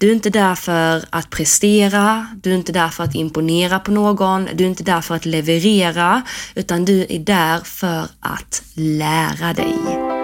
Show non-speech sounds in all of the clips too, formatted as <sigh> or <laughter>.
Du är inte där för att prestera, du är inte där för att imponera på någon, du är inte där för att leverera, utan du är där för att lära dig.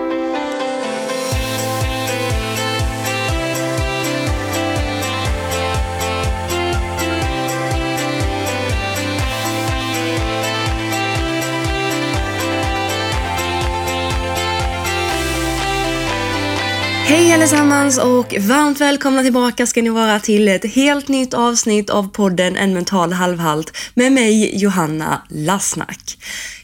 Hej allesammans och varmt välkomna tillbaka ska ni vara till ett helt nytt avsnitt av podden En mental halvhalt med mig Johanna Lassnack.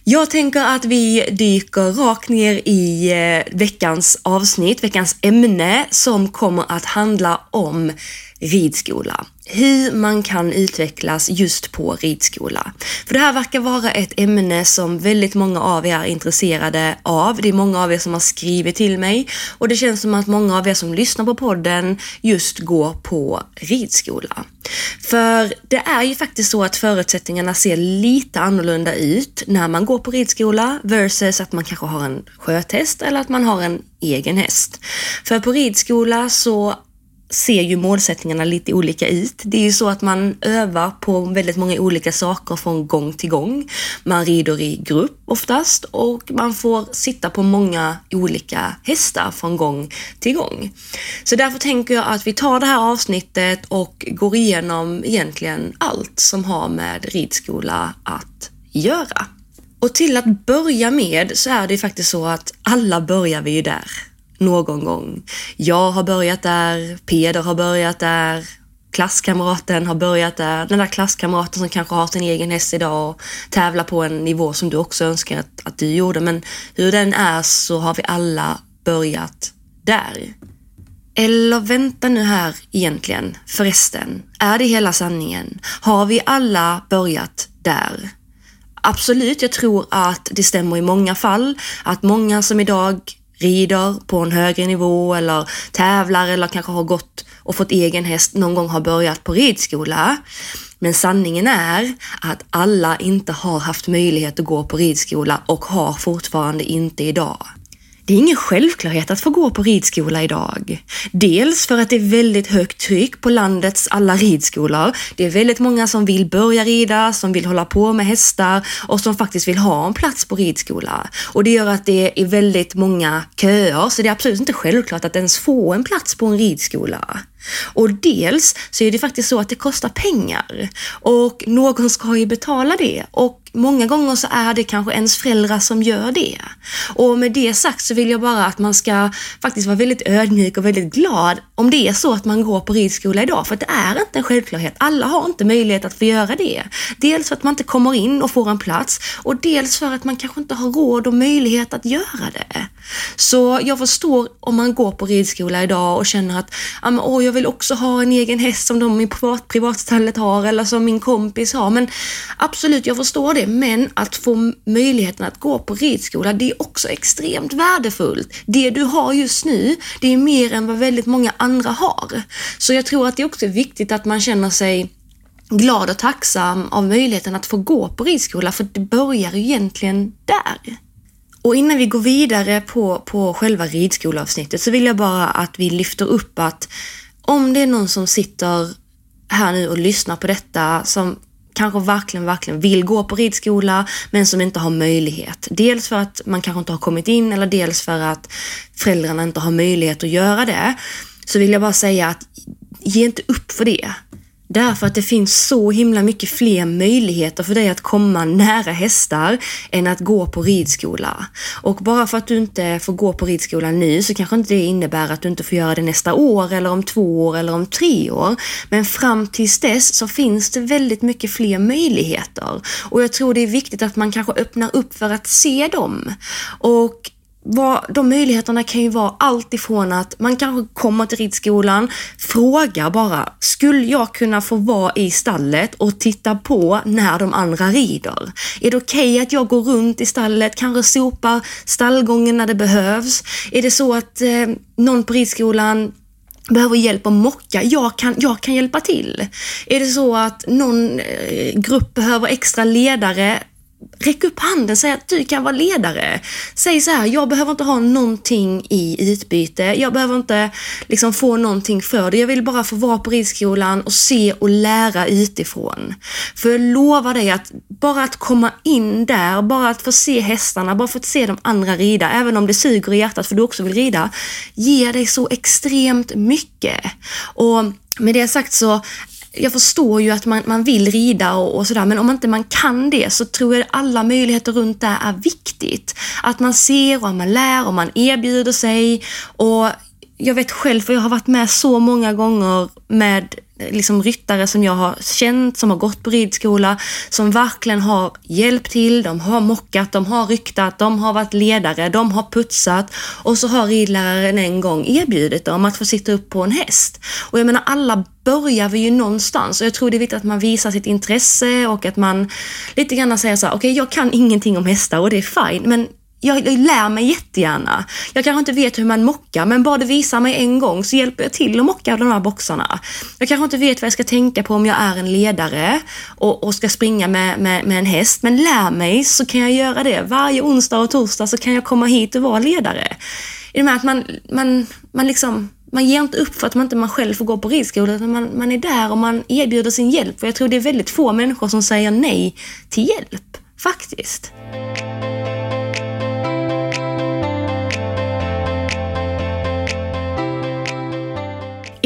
Jag tänker att vi dyker rakt ner i eh, veckans avsnitt, veckans ämne som kommer att handla om ridskola. Hur man kan utvecklas just på ridskola. För det här verkar vara ett ämne som väldigt många av er är intresserade av. Det är många av er som har skrivit till mig och det känns som att många av er som lyssnar på podden just går på ridskola. För det är ju faktiskt så att förutsättningarna ser lite annorlunda ut när man går på ridskola versus att man kanske har en sjötest eller att man har en egen häst. För på ridskola så ser ju målsättningarna lite olika ut. Det är ju så att man övar på väldigt många olika saker från gång till gång. Man rider i grupp oftast och man får sitta på många olika hästar från gång till gång. Så därför tänker jag att vi tar det här avsnittet och går igenom egentligen allt som har med ridskola att göra. Och till att börja med så är det faktiskt så att alla börjar vi ju där någon gång. Jag har börjat där, Peder har börjat där, klasskamraten har börjat där, den där klasskamraten som kanske har sin egen häst idag och tävlar på en nivå som du också önskar att, att du gjorde. Men hur den är så har vi alla börjat där. Eller vänta nu här egentligen, förresten. Är det hela sanningen? Har vi alla börjat där? Absolut, jag tror att det stämmer i många fall. Att många som idag rider på en högre nivå eller tävlar eller kanske har gått och fått egen häst någon gång har börjat på ridskola. Men sanningen är att alla inte har haft möjlighet att gå på ridskola och har fortfarande inte idag. Det är ingen självklarhet att få gå på ridskola idag. Dels för att det är väldigt högt tryck på landets alla ridskolor. Det är väldigt många som vill börja rida, som vill hålla på med hästar och som faktiskt vill ha en plats på ridskola. Och det gör att det är väldigt många köer, så det är absolut inte självklart att ens få en plats på en ridskola. Och dels så är det faktiskt så att det kostar pengar och någon ska ju betala det och många gånger så är det kanske ens föräldrar som gör det. Och med det sagt så vill jag bara att man ska faktiskt vara väldigt ödmjuk och väldigt glad om det är så att man går på ridskola idag, för det är inte en självklarhet. Alla har inte möjlighet att få göra det. Dels för att man inte kommer in och får en plats och dels för att man kanske inte har råd och möjlighet att göra det. Så jag förstår om man går på ridskola idag och känner att ah, åh, jag vill också ha en egen häst som de i privat, privatstallet har eller som min kompis har. Men absolut, jag förstår det. Men att få möjligheten att gå på ridskola, det är också extremt värdefullt. Det du har just nu, det är mer än vad väldigt många andra har. Så jag tror att det också är viktigt att man känner sig glad och tacksam av möjligheten att få gå på ridskola, för det börjar egentligen där. Och innan vi går vidare på, på själva ridskolavsnittet så vill jag bara att vi lyfter upp att om det är någon som sitter här nu och lyssnar på detta som kanske verkligen, verkligen vill gå på ridskola men som inte har möjlighet. Dels för att man kanske inte har kommit in eller dels för att föräldrarna inte har möjlighet att göra det. Så vill jag bara säga att ge inte upp för det. Därför att det finns så himla mycket fler möjligheter för dig att komma nära hästar än att gå på ridskola. Och bara för att du inte får gå på ridskola nu så kanske inte det innebär att du inte får göra det nästa år eller om två år eller om tre år. Men fram tills dess så finns det väldigt mycket fler möjligheter. Och jag tror det är viktigt att man kanske öppnar upp för att se dem. Och vad, de möjligheterna kan ju vara allt ifrån att man kanske kommer till ridskolan, frågar bara, skulle jag kunna få vara i stallet och titta på när de andra rider? Är det okej okay att jag går runt i stallet, kanske sopar stallgången när det behövs? Är det så att eh, någon på ridskolan behöver hjälp att mocka, jag kan, jag kan hjälpa till. Är det så att någon eh, grupp behöver extra ledare, Räck upp handen, säg att du kan vara ledare. Säg så här, jag behöver inte ha någonting i utbyte. Jag behöver inte liksom få någonting för det. Jag vill bara få vara på ridskolan och se och lära utifrån. För jag lovar dig att bara att komma in där, bara att få se hästarna, bara få se de andra rida, även om det suger i hjärtat för du också vill rida, ger dig så extremt mycket. Och med det sagt så jag förstår ju att man, man vill rida och, och sådär, men om inte man kan det så tror jag alla möjligheter runt det är viktigt. Att man ser och man lär och man erbjuder sig. Och jag vet själv, för jag har varit med så många gånger med liksom ryttare som jag har känt, som har gått på ridskola, som verkligen har hjälpt till, de har mockat, de har ryktat, de har varit ledare, de har putsat. Och så har ridläraren en gång erbjudit dem att få sitta upp på en häst. Och jag menar, alla börjar vi ju någonstans. Och jag tror det är viktigt att man visar sitt intresse och att man lite grann säger så här, okej, okay, jag kan ingenting om hästar och det är fine, men jag lär mig jättegärna. Jag kanske inte vet hur man mockar, men bara du visar mig en gång så hjälper jag till att mocka de här boxarna. Jag kanske inte vet vad jag ska tänka på om jag är en ledare och, och ska springa med, med, med, en häst, men lär mig så kan jag göra det. Varje onsdag och torsdag så kan jag komma hit och vara ledare. I det med att man, man, man liksom man ger inte upp för att man inte man själv får gå på ridskola, utan man, man är där och man erbjuder sin hjälp. För jag tror det är väldigt få människor som säger nej till hjälp, faktiskt.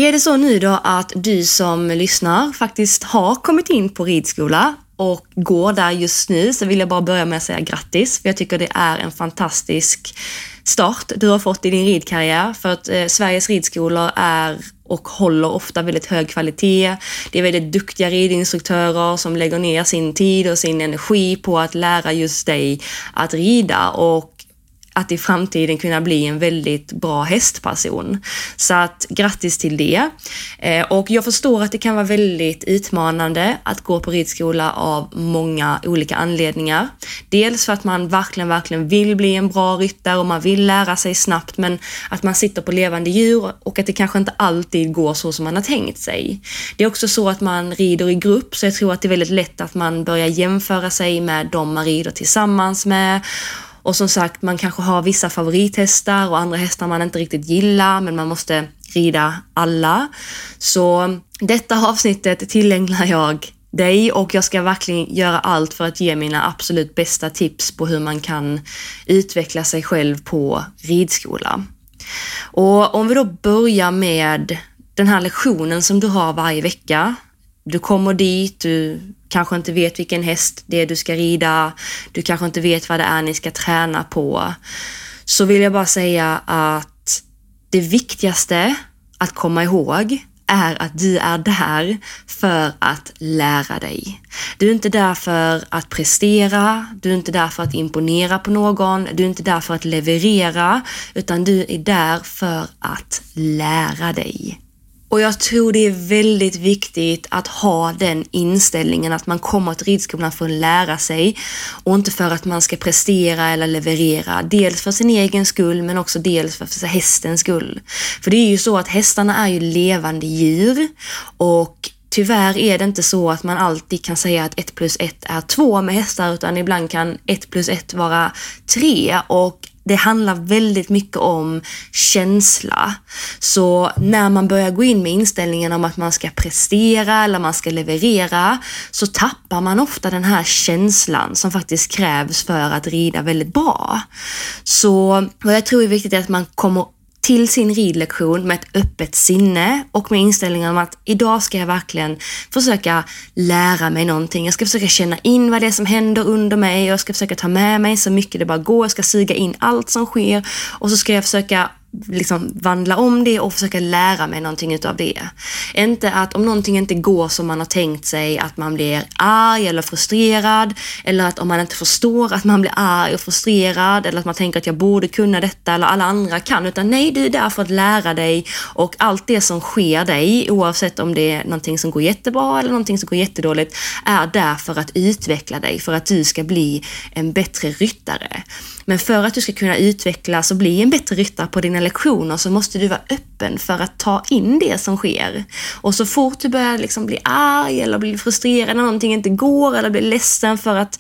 Är det så nu då att du som lyssnar faktiskt har kommit in på ridskola och går där just nu så vill jag bara börja med att säga grattis, för jag tycker det är en fantastisk start du har fått i din ridkarriär. För att eh, Sveriges ridskolor är och håller ofta väldigt hög kvalitet. Det är väldigt duktiga ridinstruktörer som lägger ner sin tid och sin energi på att lära just dig att rida och att i framtiden kunna bli en väldigt bra hästperson. Så att grattis till det. Eh, och jag förstår att det kan vara väldigt utmanande att gå på ridskola av många olika anledningar. Dels för att man verkligen, verkligen vill bli en bra ryttare och man vill lära sig snabbt, men att man sitter på levande djur och att det kanske inte alltid går så som man har tänkt sig. Det är också så att man rider i grupp, så jag tror att det är väldigt lätt att man börjar jämföra sig med de man rider tillsammans med och som sagt, man kanske har vissa favorithästar och andra hästar man inte riktigt gillar, men man måste rida alla. Så detta avsnittet tillägnar jag dig och jag ska verkligen göra allt för att ge mina absolut bästa tips på hur man kan utveckla sig själv på ridskola. Och om vi då börjar med den här lektionen som du har varje vecka. Du kommer dit, du kanske inte vet vilken häst det är du ska rida, du kanske inte vet vad det är ni ska träna på, så vill jag bara säga att det viktigaste att komma ihåg är att du är där för att lära dig. Du är inte där för att prestera, du är inte där för att imponera på någon, du är inte där för att leverera, utan du är där för att lära dig. Och jag tror det är väldigt viktigt att ha den inställningen att man kommer till ridskolan för att lära sig och inte för att man ska prestera eller leverera. Dels för sin egen skull men också dels för hästens skull. För det är ju så att hästarna är ju levande djur och Tyvärr är det inte så att man alltid kan säga att 1 plus 1 är 2 med hästar utan ibland kan 1 plus 1 vara 3 och det handlar väldigt mycket om känsla. Så när man börjar gå in med inställningen om att man ska prestera eller man ska leverera så tappar man ofta den här känslan som faktiskt krävs för att rida väldigt bra. Så vad jag tror är viktigt är att man kommer till sin ridlektion med ett öppet sinne och med inställningen om att idag ska jag verkligen försöka lära mig någonting. Jag ska försöka känna in vad det är som händer under mig och jag ska försöka ta med mig så mycket det bara går. Jag ska suga in allt som sker och så ska jag försöka liksom vandla om det och försöka lära mig någonting utav det. Inte att om någonting inte går som man har tänkt sig att man blir arg eller frustrerad eller att om man inte förstår att man blir arg och frustrerad eller att man tänker att jag borde kunna detta eller alla andra kan utan nej, du är där för att lära dig och allt det som sker dig oavsett om det är någonting som går jättebra eller någonting som går jättedåligt är där för att utveckla dig för att du ska bli en bättre ryttare. Men för att du ska kunna utvecklas och bli en bättre ryttare på dina lektioner så måste du vara öppen för att ta in det som sker. Och så fort du börjar liksom bli arg eller bli frustrerad när någonting inte går eller blir ledsen för att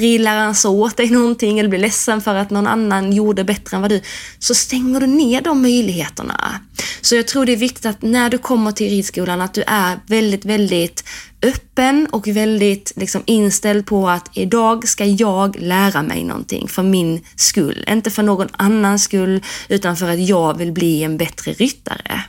ridläraren sa åt dig någonting eller blir ledsen för att någon annan gjorde bättre än vad du, så stänger du ner de möjligheterna. Så jag tror det är viktigt att när du kommer till ridskolan att du är väldigt, väldigt öppen och väldigt liksom inställd på att idag ska jag lära mig någonting för min skull. Inte för någon annans skull, utan för att jag vill bli en bättre ryttare.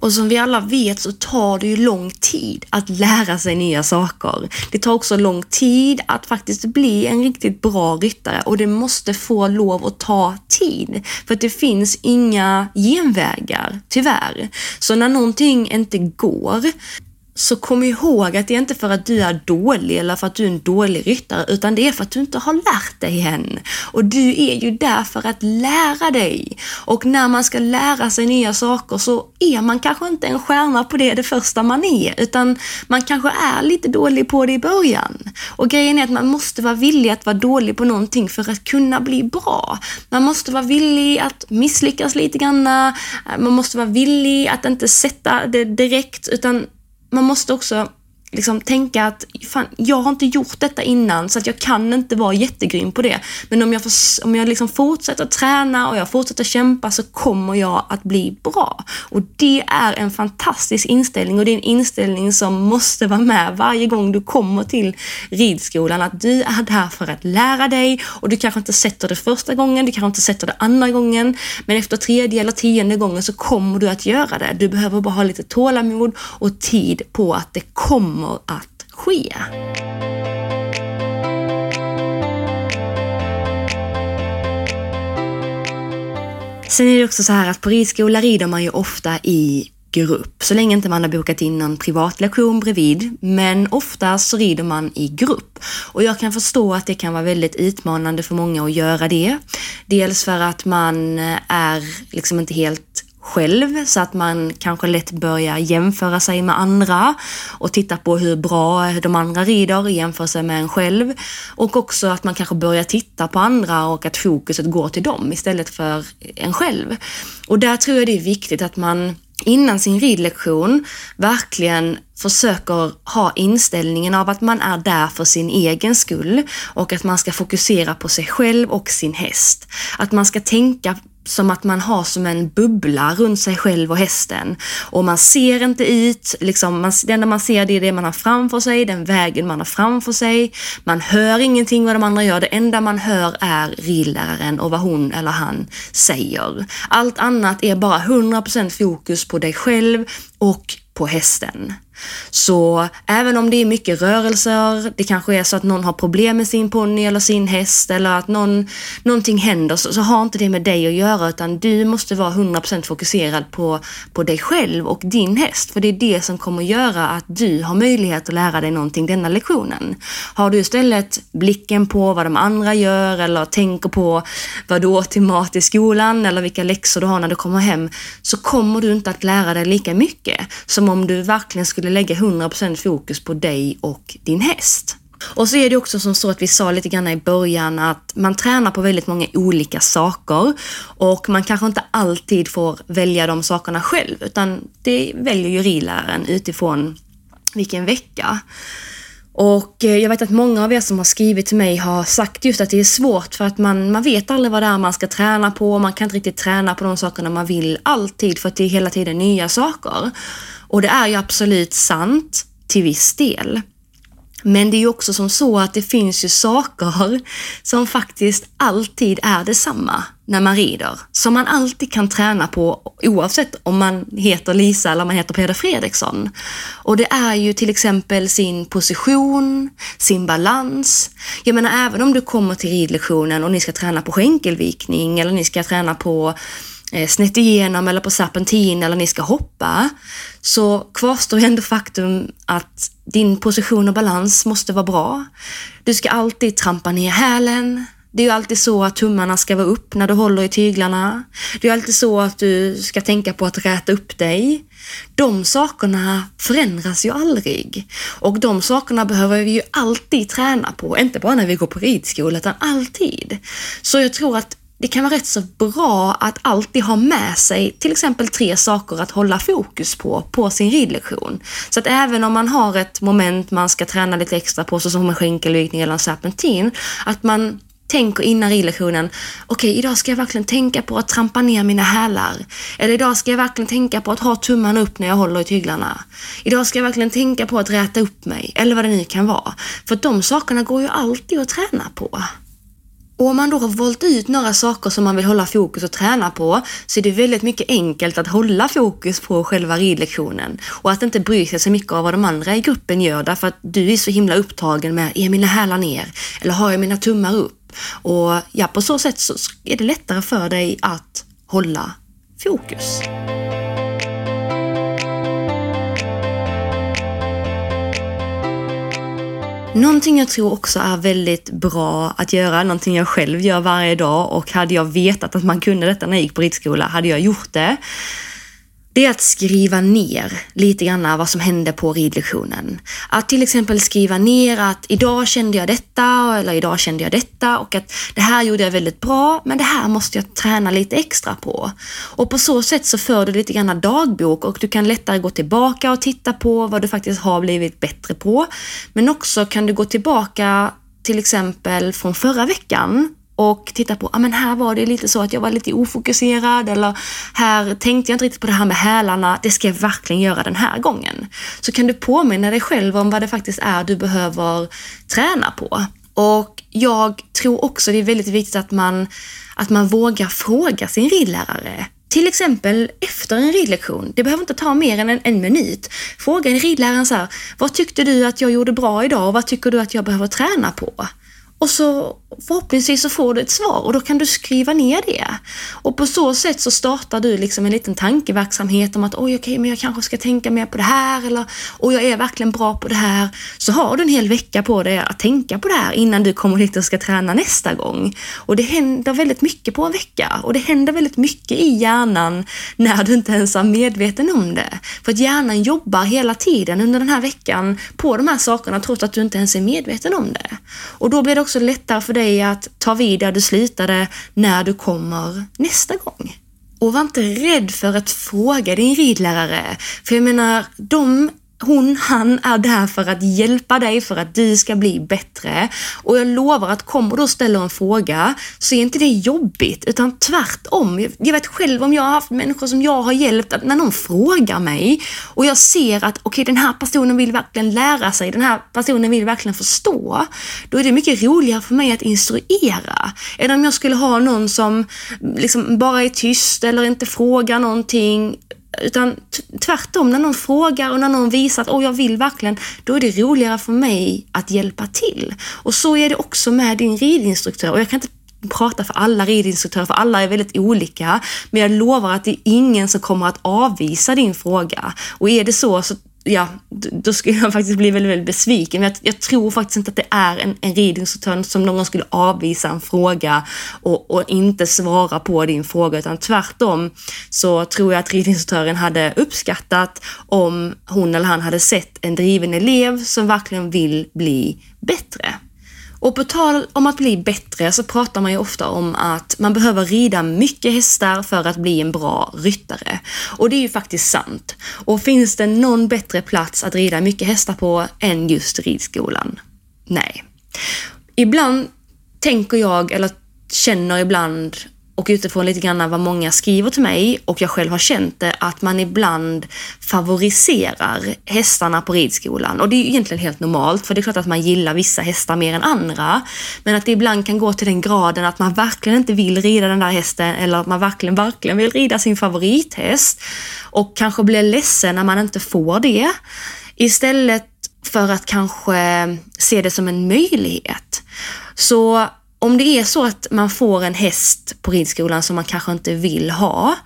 Och som vi alla vet så tar det ju lång tid att lära sig nya saker. Det tar också lång tid att faktiskt bli en riktigt bra ryttare och det måste få lov att ta tid. För att det finns inga genvägar, tyvärr. Så när någonting inte går, så kom ihåg att det är inte för att du är dålig eller för att du är en dålig ryttare, utan det är för att du inte har lärt dig än. Och du är ju där för att lära dig. Och när man ska lära sig nya saker så är man kanske inte en stjärna på det det första man är, utan man kanske är lite dålig på det i början. Och grejen är att man måste vara villig att vara dålig på någonting för att kunna bli bra. Man måste vara villig att misslyckas lite grann, man måste vara villig att inte sätta det direkt, utan man måste också liksom tänka att fan, jag har inte gjort detta innan så att jag kan inte vara jättegrym på det. Men om jag, får, om jag liksom fortsätter träna och jag fortsätter kämpa så kommer jag att bli bra. Och det är en fantastisk inställning och det är en inställning som måste vara med varje gång du kommer till ridskolan. Att du är där för att lära dig och du kanske inte sätter det första gången, du kanske inte sätter det andra gången. Men efter tredje eller tionde gången så kommer du att göra det. Du behöver bara ha lite tålamod och tid på att det kommer kommer att ske. Sen är det också så här att på ridskola rider man ju ofta i grupp, så länge inte man har bokat in någon privatlektion bredvid. Men oftast så rider man i grupp. Och jag kan förstå att det kan vara väldigt utmanande för många att göra det. Dels för att man är liksom inte helt själv så att man kanske lätt börjar jämföra sig med andra och titta på hur bra de andra rider i jämförelse med en själv. Och också att man kanske börjar titta på andra och att fokuset går till dem istället för en själv. Och där tror jag det är viktigt att man innan sin ridlektion verkligen försöker ha inställningen av att man är där för sin egen skull och att man ska fokusera på sig själv och sin häst. Att man ska tänka som att man har som en bubbla runt sig själv och hästen. Och man ser inte ut, liksom, man, det enda man ser det är det man har framför sig, den vägen man har framför sig. Man hör ingenting vad de andra gör, det enda man hör är ridläraren och vad hon eller han säger. Allt annat är bara 100% fokus på dig själv och på hästen. Så även om det är mycket rörelser, det kanske är så att någon har problem med sin ponny eller sin häst eller att någon, någonting händer så, så har inte det med dig att göra utan du måste vara 100% fokuserad på, på dig själv och din häst. För det är det som kommer göra att du har möjlighet att lära dig någonting denna lektionen. Har du istället blicken på vad de andra gör eller tänker på vad du åt till mat i skolan eller vilka läxor du har när du kommer hem så kommer du inte att lära dig lika mycket som om du verkligen skulle skulle lägga 100% fokus på dig och din häst. Och så är det också som så att vi sa lite grann i början att man tränar på väldigt många olika saker och man kanske inte alltid får välja de sakerna själv utan det väljer ju ridläraren utifrån vilken vecka. Och eh, jag vet att många av er som har skrivit till mig har sagt just att det är svårt för att man, man vet aldrig vad det är man ska träna på. Man kan inte riktigt träna på de sakerna man vill alltid för att det är hela tiden nya saker. Och det är ju absolut sant till viss del. Men det är ju också som så att det finns ju saker som faktiskt alltid är detsamma när man rider. Som man alltid kan träna på oavsett om man heter Lisa eller om man heter Peder Fredriksson. Och det är ju till exempel sin position, sin balans. Jag menar även om du kommer till ridlektionen och ni ska träna på skänkelvikning eller ni ska träna på eh, snett igenom eller på serpentin eller ni ska hoppa så kvarstår ändå faktum att din position och balans måste vara bra. Du ska alltid trampa ner hälen, Det är ju alltid så att tummarna ska vara upp när du håller i tyglarna. Det är alltid så att du ska tänka på att räta upp dig. De sakerna förändras ju aldrig. Och de sakerna behöver vi ju alltid träna på, inte bara när vi går på ridskola, utan alltid. Så jag tror att det kan vara rätt så bra att alltid ha med sig till exempel tre saker att hålla fokus på, på sin ridlektion. Så att även om man har ett moment man ska träna lite extra på, såsom en skänkelvikning eller en serpentin, att man tänker innan ridlektionen, okej okay, idag ska jag verkligen tänka på att trampa ner mina hälar. Eller idag ska jag verkligen tänka på att ha tummarna upp när jag håller i tyglarna. Idag ska jag verkligen tänka på att räta upp mig, eller vad det nu kan vara. För de sakerna går ju alltid att träna på. Och om man då har valt ut några saker som man vill hålla fokus och träna på så är det väldigt mycket enkelt att hålla fokus på själva ridlektionen och att inte bry sig så mycket av vad de andra i gruppen gör därför att du är så himla upptagen med, är mina hälar ner? Eller har jag mina tummar upp? Och ja, på så sätt så är det lättare för dig att hålla fokus. Någonting jag tror också är väldigt bra att göra, någonting jag själv gör varje dag och hade jag vetat att man kunde detta när jag gick på ridskola hade jag gjort det det är att skriva ner lite grann vad som hände på ridlektionen. Att till exempel skriva ner att idag kände jag detta eller idag kände jag detta och att det här gjorde jag väldigt bra men det här måste jag träna lite extra på. Och på så sätt så för du lite grann dagbok och du kan lättare gå tillbaka och titta på vad du faktiskt har blivit bättre på. Men också kan du gå tillbaka till exempel från förra veckan och titta på, ja men här var det lite så att jag var lite ofokuserad eller här tänkte jag inte riktigt på det här med hälarna, det ska jag verkligen göra den här gången. Så kan du påminna dig själv om vad det faktiskt är du behöver träna på. Och jag tror också det är väldigt viktigt att man, att man vågar fråga sin ridlärare. Till exempel efter en ridlektion. Det behöver inte ta mer än en, en minut. Fråga en ridläraren så här, vad tyckte du att jag gjorde bra idag och vad tycker du att jag behöver träna på? Och så förhoppningsvis så får du ett svar och då kan du skriva ner det. Och på så sätt så startar du liksom en liten tankeverksamhet om att oj, okej, men jag kanske ska tänka mer på det här eller och jag är verkligen bra på det här. Så har du en hel vecka på dig att tänka på det här innan du kommer hit och ska träna nästa gång. Och det händer väldigt mycket på en vecka och det händer väldigt mycket i hjärnan när du inte ens är medveten om det. För att hjärnan jobbar hela tiden under den här veckan på de här sakerna trots att du inte ens är medveten om det. Och då blir det också lättare för dig att ta vid där du slutade när du kommer nästa gång. Och var inte rädd för att fråga din ridlärare. För jag menar, de hon, han är där för att hjälpa dig för att du ska bli bättre. Och jag lovar att kommer du och ställer en fråga så är inte det jobbigt utan tvärtom. Jag vet själv om jag har haft människor som jag har hjälpt att när någon frågar mig och jag ser att okej okay, den här personen vill verkligen lära sig, den här personen vill verkligen förstå. Då är det mycket roligare för mig att instruera än om jag skulle ha någon som liksom bara är tyst eller inte frågar någonting utan tvärtom, när någon frågar och när någon visar att oh, jag vill verkligen, då är det roligare för mig att hjälpa till. Och så är det också med din ridinstruktör. Och jag kan inte prata för alla ridinstruktörer, för alla är väldigt olika. Men jag lovar att det är ingen som kommer att avvisa din fråga. Och är det så, så ja, då skulle jag <laughs> faktiskt bli väldigt, väldigt besviken. Jag, jag tror faktiskt inte att det är en, en ridinstruktör som någon skulle avvisa en fråga och, och, inte svara på din fråga, utan tvärtom så tror jag att ridinstruktören hade uppskattat om hon eller han hade sett en driven elev som verkligen vill bli bättre. Och på tal om att bli bättre så pratar man ju ofta om att man behöver rida mycket hästar för att bli en bra ryttare. Och det är ju faktiskt sant. Och finns det någon bättre plats att rida mycket hästar på än just ridskolan? Nej. Ibland tänker jag, eller känner ibland och utifrån lite grann vad många skriver till mig och jag själv har känt det, att man ibland favoriserar hästarna på ridskolan. Och det är ju egentligen helt normalt, för det är klart att man gillar vissa hästar mer än andra. Men att det ibland kan gå till den graden att man verkligen inte vill rida den där hästen eller att man verkligen, verkligen vill rida sin favorithäst och kanske blir ledsen när man inte får det. Istället för att kanske se det som en möjlighet. Så om det är så att man får en häst på ridskolan som man kanske inte vill ha,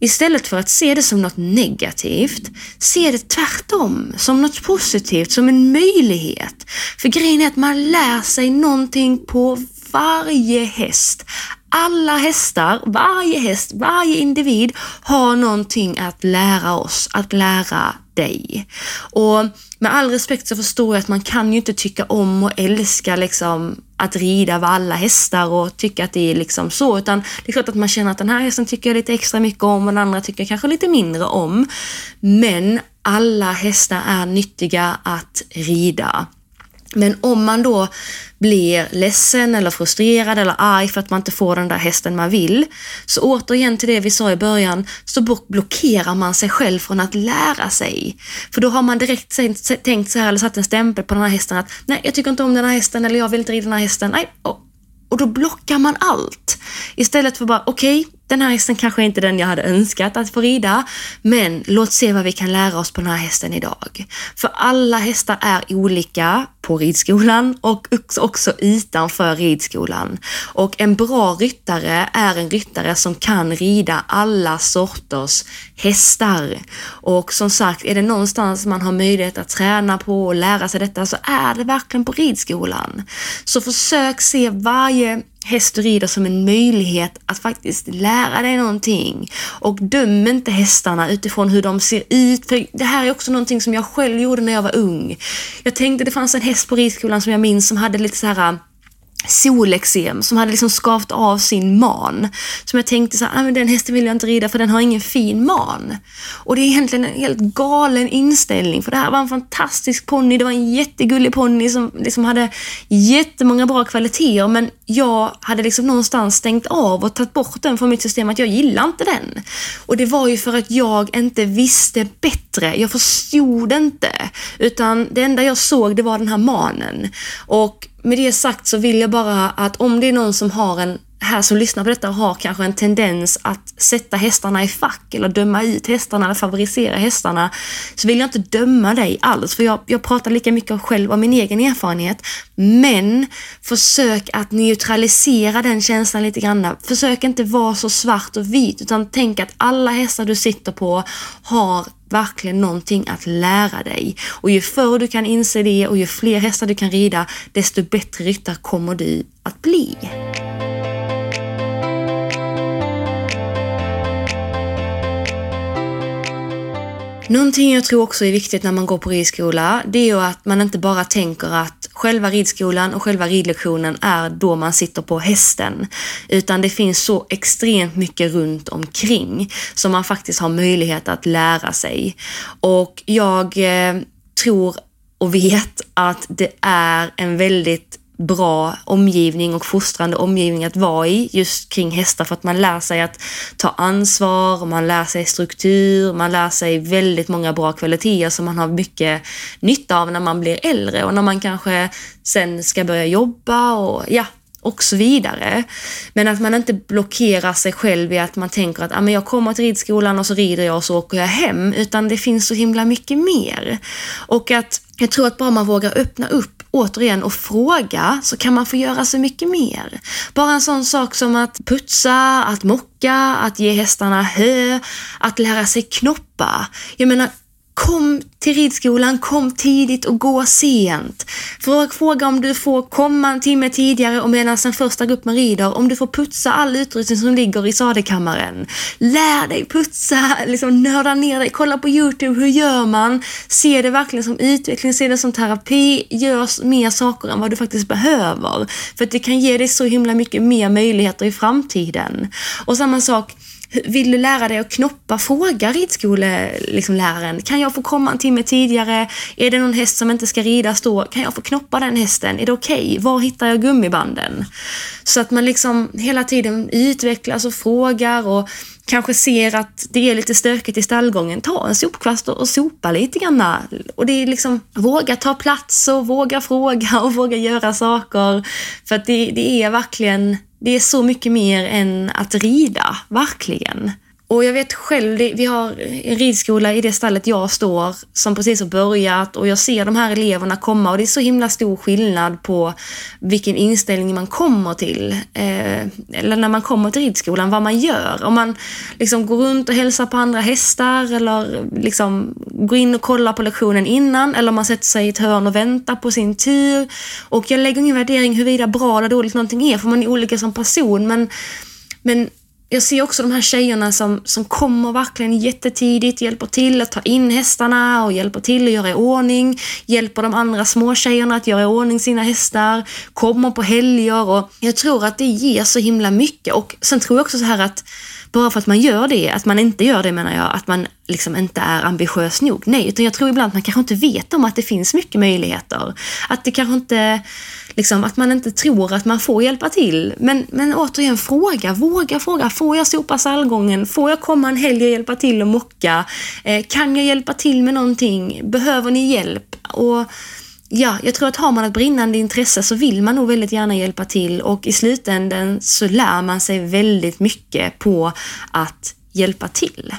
istället för att se det som något negativt, se det tvärtom, som något positivt, som en möjlighet. För grejen är att man lär sig någonting på varje häst, alla hästar, varje häst, varje individ har någonting att lära oss, att lära dig. Och med all respekt så förstår jag att man kan ju inte tycka om och älska liksom att rida av alla hästar och tycka att det är liksom så, utan det är klart att man känner att den här hästen tycker jag lite extra mycket om och den andra tycker jag kanske lite mindre om. Men alla hästar är nyttiga att rida. Men om man då blir ledsen eller frustrerad eller arg för att man inte får den där hästen man vill, så återigen till det vi sa i början, så blockerar man sig själv från att lära sig. För då har man direkt tänkt så här eller satt en stämpel på den här hästen att nej, jag tycker inte om den här hästen eller jag vill inte rida den här hästen. Nej, och, och då blockar man allt. Istället för bara, okej, okay, den här hästen kanske inte är den jag hade önskat att få rida, men låt se vad vi kan lära oss på den här hästen idag. För alla hästar är olika på ridskolan och också utanför ridskolan. Och en bra ryttare är en ryttare som kan rida alla sorters hästar. Och som sagt, är det någonstans man har möjlighet att träna på och lära sig detta så är det verkligen på ridskolan. Så försök se varje häst och rider som en möjlighet att faktiskt lära dig någonting. Och döm inte hästarna utifrån hur de ser ut. För det här är också någonting som jag själv gjorde när jag var ung. Jag tänkte det fanns en häst på ridskolan som jag minns som hade lite så här solexem som hade liksom skavt av sin man. Som jag tänkte så här, ah, men den hästen vill jag inte rida för den har ingen fin man. Och det är egentligen en helt galen inställning för det här var en fantastisk ponny. Det var en jättegullig ponny som liksom hade jättemånga bra kvaliteter men jag hade liksom någonstans stängt av och tagit bort den från mitt system att jag gillar inte den. Och det var ju för att jag inte visste bättre. Jag förstod inte. Utan det enda jag såg det var den här manen. Och med det sagt så vill jag bara att om det är någon som har en här som lyssnar på detta och har kanske en tendens att sätta hästarna i fack eller döma ut hästarna eller favorisera hästarna så vill jag inte döma dig alls för jag, jag pratar lika mycket själv om min egen erfarenhet men försök att neutralisera den känslan lite grann. Försök inte vara så svart och vit utan tänk att alla hästar du sitter på har verkligen någonting att lära dig. Och ju förr du kan inse det och ju fler hästar du kan rida, desto bättre ryttare kommer du att bli. Någonting jag tror också är viktigt när man går på ridskola, det är ju att man inte bara tänker att själva ridskolan och själva ridlektionen är då man sitter på hästen. Utan det finns så extremt mycket runt omkring som man faktiskt har möjlighet att lära sig. Och jag eh, tror och vet att det är en väldigt bra omgivning och fostrande omgivning att vara i just kring hästar för att man lär sig att ta ansvar, man lär sig struktur, man lär sig väldigt många bra kvaliteter som man har mycket nytta av när man blir äldre och när man kanske sen ska börja jobba och ja, och så vidare. Men att man inte blockerar sig själv i att man tänker att ah, men jag kommer till ridskolan och så rider jag och så åker jag hem, utan det finns så himla mycket mer. Och att jag tror att bara man vågar öppna upp återigen och fråga så kan man få göra så mycket mer. Bara en sån sak som att putsa, att mocka, att ge hästarna hö, att lära sig knoppa. Jag menar, Kom till ridskolan, kom tidigt och gå sent. Fråga om du får komma en timme tidigare och medan den första gruppen rider, om du får putsa all utrustning som ligger i sadelkammaren. Lär dig putsa, <laughs> liksom nörda ner dig, kolla på Youtube, hur gör man? Se det verkligen som utveckling, se det som terapi, gör mer saker än vad du faktiskt behöver. För att det kan ge dig så himla mycket mer möjligheter i framtiden. Och samma sak, vill du lära dig att knoppa? Fråga ridskoleläraren. Liksom, kan jag få komma en timme tidigare? Är det någon häst som inte ska ridas då? Kan jag få knoppa den hästen? Är det okej? Okay? Var hittar jag gummibanden? Så att man liksom hela tiden utvecklas och frågar och kanske ser att det är lite stökigt i stallgången, ta en sopkvast och sopa lite grann. Och det är liksom, våga ta plats och våga fråga och <laughs> våga göra saker. För att det, det är verkligen det är så mycket mer än att rida, verkligen. Och jag vet själv, vi har en ridskola i det stallet jag står som precis har börjat och jag ser de här eleverna komma och det är så himla stor skillnad på vilken inställning man kommer till. Eh, eller när man kommer till ridskolan, vad man gör. Om man liksom går runt och hälsar på andra hästar eller liksom går in och kollar på lektionen innan eller om man sätter sig i ett hörn och väntar på sin tur. Och jag lägger ingen värdering huruvida bra eller dåligt någonting är, för man är olika som person. Men, men jag ser också de här tjejerna som, som kommer verkligen jättetidigt, hjälper till att ta in hästarna och hjälper till att göra i ordning, hjälper de andra små tjejerna att göra i ordning sina hästar, kommer på helger och jag tror att det ger så himla mycket. Och sen tror jag också så här att bara för att man gör det, att man inte gör det menar jag, att man liksom inte är ambitiös nog. Nej, utan jag tror ibland att man kanske inte vet om att det finns mycket möjligheter. Att det kanske inte, liksom, att man inte tror att man får hjälpa till. Men, men återigen, fråga, våga fråga. Får jag sopa sallgången? Får jag komma en helg och hjälpa till och mocka? Eh, kan jag hjälpa till med någonting? Behöver ni hjälp? Och ja, jag tror att har man ett brinnande intresse så vill man nog väldigt gärna hjälpa till och i slutändan så lär man sig väldigt mycket på att hjälpa till.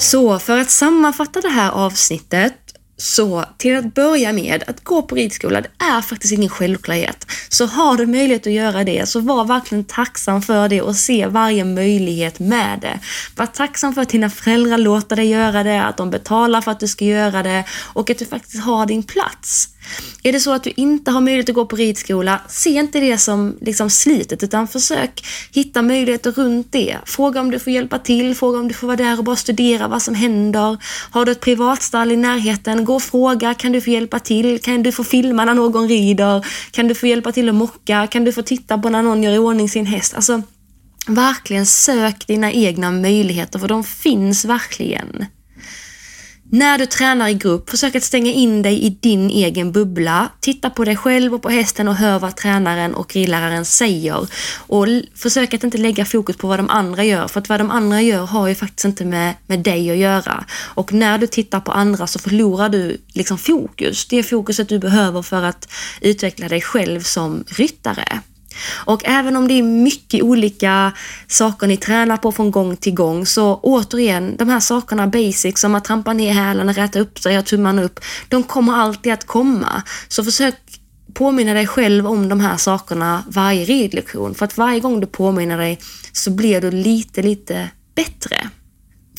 Så för att sammanfatta det här avsnittet så till att börja med, att gå på ridskola, det är faktiskt ingen självklarhet. Så har du möjlighet att göra det, så var verkligen tacksam för det och se varje möjlighet med det. Var tacksam för att dina föräldrar låter dig göra det, att de betalar för att du ska göra det och att du faktiskt har din plats. Är det så att du inte har möjlighet att gå på ridskola, se inte det som liksom slitet utan försök hitta möjligheter runt det. Fråga om du får hjälpa till, fråga om du får vara där och bara studera vad som händer. Har du ett privatstall i närheten, gå och fråga, kan du få hjälpa till? Kan du få filma när någon rider? Kan du få hjälpa till att mocka? Kan du få titta på när någon gör i ordning sin häst? Alltså, verkligen sök dina egna möjligheter för de finns verkligen. När du tränar i grupp, försök att stänga in dig i din egen bubbla. Titta på dig själv och på hästen och hör vad tränaren och ridläraren säger. Och försök att inte lägga fokus på vad de andra gör, för att vad de andra gör har ju faktiskt inte med, med dig att göra. Och när du tittar på andra så förlorar du liksom fokus. Det fokuset du behöver för att utveckla dig själv som ryttare. Och även om det är mycket olika saker ni tränar på från gång till gång så återigen, de här sakerna basic som att trampa ner hälen, räta upp sig, och tummarna upp, de kommer alltid att komma. Så försök påminna dig själv om de här sakerna varje ridlektion. För att varje gång du påminner dig så blir du lite, lite bättre.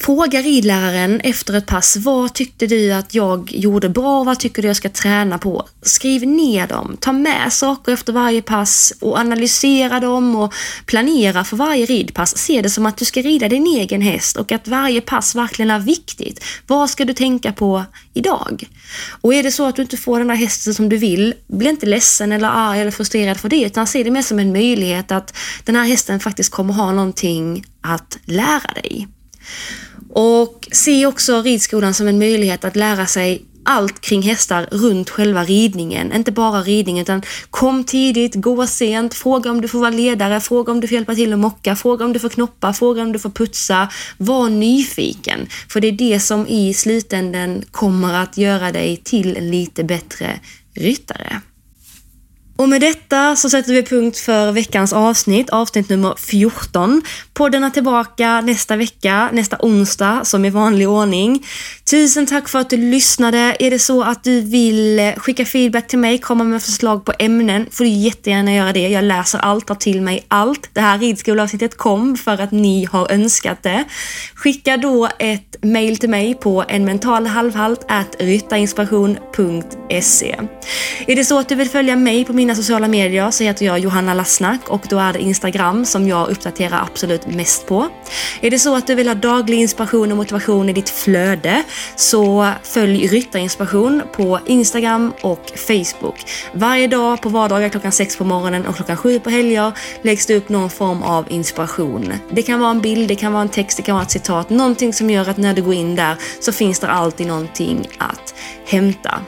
Fråga ridläraren efter ett pass, vad tyckte du att jag gjorde bra? Vad tycker du jag ska träna på? Skriv ner dem, ta med saker efter varje pass och analysera dem och planera för varje ridpass. Se det som att du ska rida din egen häst och att varje pass verkligen är viktigt. Vad ska du tänka på idag? Och är det så att du inte får den där hästen som du vill, bli inte ledsen eller arg eller frustrerad för det, utan se det mer som en möjlighet att den här hästen faktiskt kommer ha någonting att lära dig. Och se också ridskolan som en möjlighet att lära sig allt kring hästar runt själva ridningen. Inte bara ridningen utan kom tidigt, gå sent, fråga om du får vara ledare, fråga om du får hjälpa till att mocka, fråga om du får knoppa, fråga om du får putsa. Var nyfiken, för det är det som i slutänden kommer att göra dig till en lite bättre ryttare. Och med detta så sätter vi punkt för veckans avsnitt, avsnitt nummer 14. Podden är tillbaka nästa vecka, nästa onsdag, som i vanlig ordning. Tusen tack för att du lyssnade. Är det så att du vill eh, skicka feedback till mig, komma med förslag på ämnen, får du jättegärna göra det. Jag läser allt, tar till mig allt. Det här ridskoleavsnittet kom för att ni har önskat det. Skicka då ett mail till mig på enmentalhalvhalt.ryttainspiration.se Är det så att du vill följa mig på mina mina sociala medier så heter jag Johanna Lassnack och då är det Instagram som jag uppdaterar absolut mest på. Är det så att du vill ha daglig inspiration och motivation i ditt flöde så följ Ryttarinspiration på Instagram och Facebook. Varje dag på vardagar klockan 6 på morgonen och klockan 7 på helger läggs det upp någon form av inspiration. Det kan vara en bild, det kan vara en text, det kan vara ett citat, någonting som gör att när du går in där så finns det alltid någonting att hämta.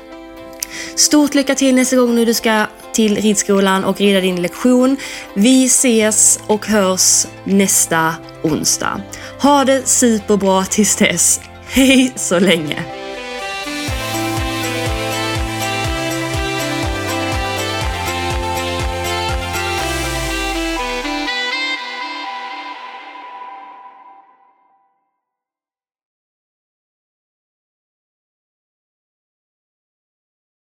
Stort lycka till nästa gång nu du ska till ridskolan och rida din lektion. Vi ses och hörs nästa onsdag. Ha det superbra tills dess. Hej så länge!